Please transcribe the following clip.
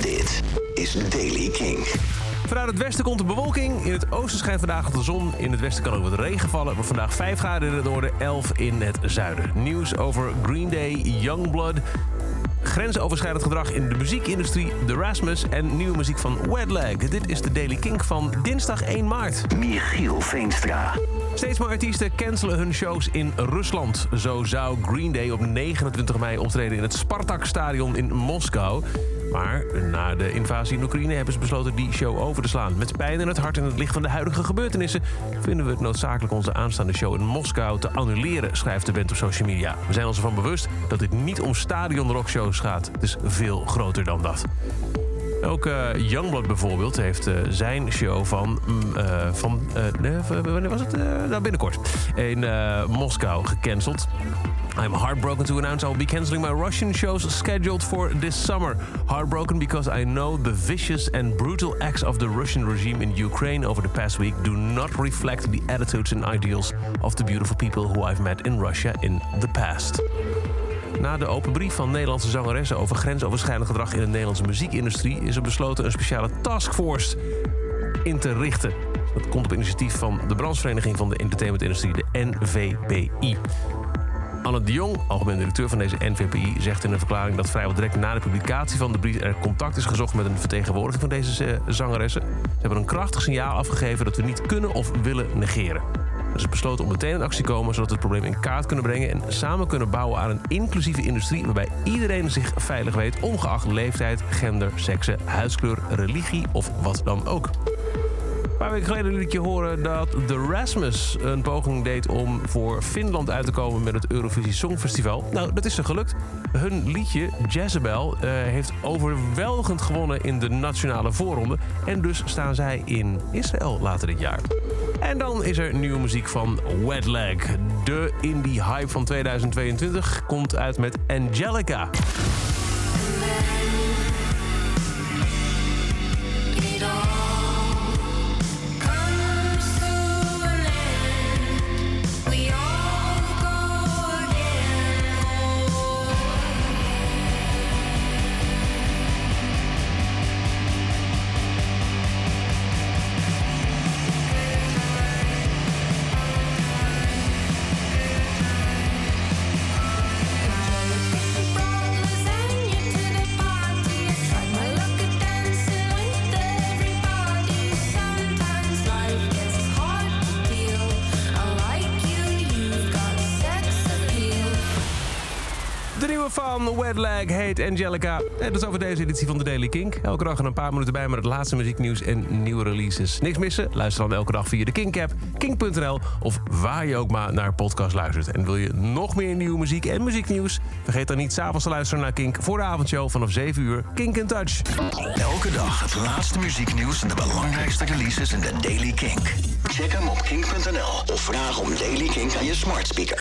Dit is Daily King. Vanuit het westen komt de bewolking. In het oosten schijnt vandaag de zon. In het westen kan ook wat regen vallen. Maar vandaag 5 graden in het noorden, 11 in het zuiden. Nieuws over Green Day, Youngblood. Grensoverschrijdend gedrag in de muziekindustrie, The Rasmus en nieuwe muziek van Wetlag. Dit is de Daily Kink van dinsdag 1 maart. Michiel Veenstra. Steeds meer artiesten cancelen hun shows in Rusland. Zo zou Green Day op 29 mei optreden in het Spartak-stadion in Moskou. Maar na de invasie in Oekraïne hebben ze besloten die show over te slaan. Met pijn in het hart en het licht van de huidige gebeurtenissen... vinden we het noodzakelijk onze aanstaande show in Moskou te annuleren... schrijft de band op social media. We zijn ons ervan bewust dat dit niet om stadion-rockshows gaat. Het is veel groter dan dat. Ook uh, Youngblood bijvoorbeeld heeft uh, zijn show van... Uh, van wanneer was het? nou, binnenkort. In Moskou gecanceld. I'm heartbroken to announce I'll be canceling my Russian shows scheduled for this summer. Heartbroken because I know the vicious and brutal acts of the Russian regime in Ukraine over the past week do not reflect the attitudes and ideals of the beautiful people who I've met in Russia in the past. Na de open brief van Nederlandse zangeressen over grensoverschrijdend gedrag in de Nederlandse muziekindustrie is er besloten een speciale taskforce in te richten. Dat komt op initiatief van de branchevereniging van de entertainmentindustrie, de NVPI. Anne de Jong, algemeen directeur van deze NVPI, zegt in een verklaring dat vrijwel direct na de publicatie van de brief er contact is gezocht met een vertegenwoordiger van deze zangeressen. Ze hebben een krachtig signaal afgegeven dat we niet kunnen of willen negeren. Is besloten om meteen in actie te komen zodat we het probleem in kaart kunnen brengen en samen kunnen bouwen aan een inclusieve industrie waarbij iedereen zich veilig weet, ongeacht leeftijd, gender, seksen, huidskleur, religie of wat dan ook. Een paar weken geleden liet je horen dat The Rasmus een poging deed om voor Finland uit te komen met het Eurovisie Songfestival. Nou, dat is er gelukt. Hun liedje Jezebel uh, heeft overweldigend gewonnen in de nationale voorronde. En dus staan zij in Israël later dit jaar. En dan is er nieuwe muziek van Wetlag. De indie hype van 2022 komt uit met Angelica. Van Wetlag heet Angelica. En dat is over deze editie van de Daily Kink. Elke dag een paar minuten bij met het laatste muzieknieuws en nieuwe releases. Niks missen? Luister dan elke dag via de Kink-app, kink.nl... of waar je ook maar naar podcast luistert. En wil je nog meer nieuwe muziek en muzieknieuws? Vergeet dan niet s'avonds te luisteren naar Kink... voor de avondshow vanaf 7 uur. Kink in Touch. Elke dag het laatste muzieknieuws en de belangrijkste releases in de Daily Kink. Check hem op kink.nl of vraag om Daily Kink aan je smart speaker.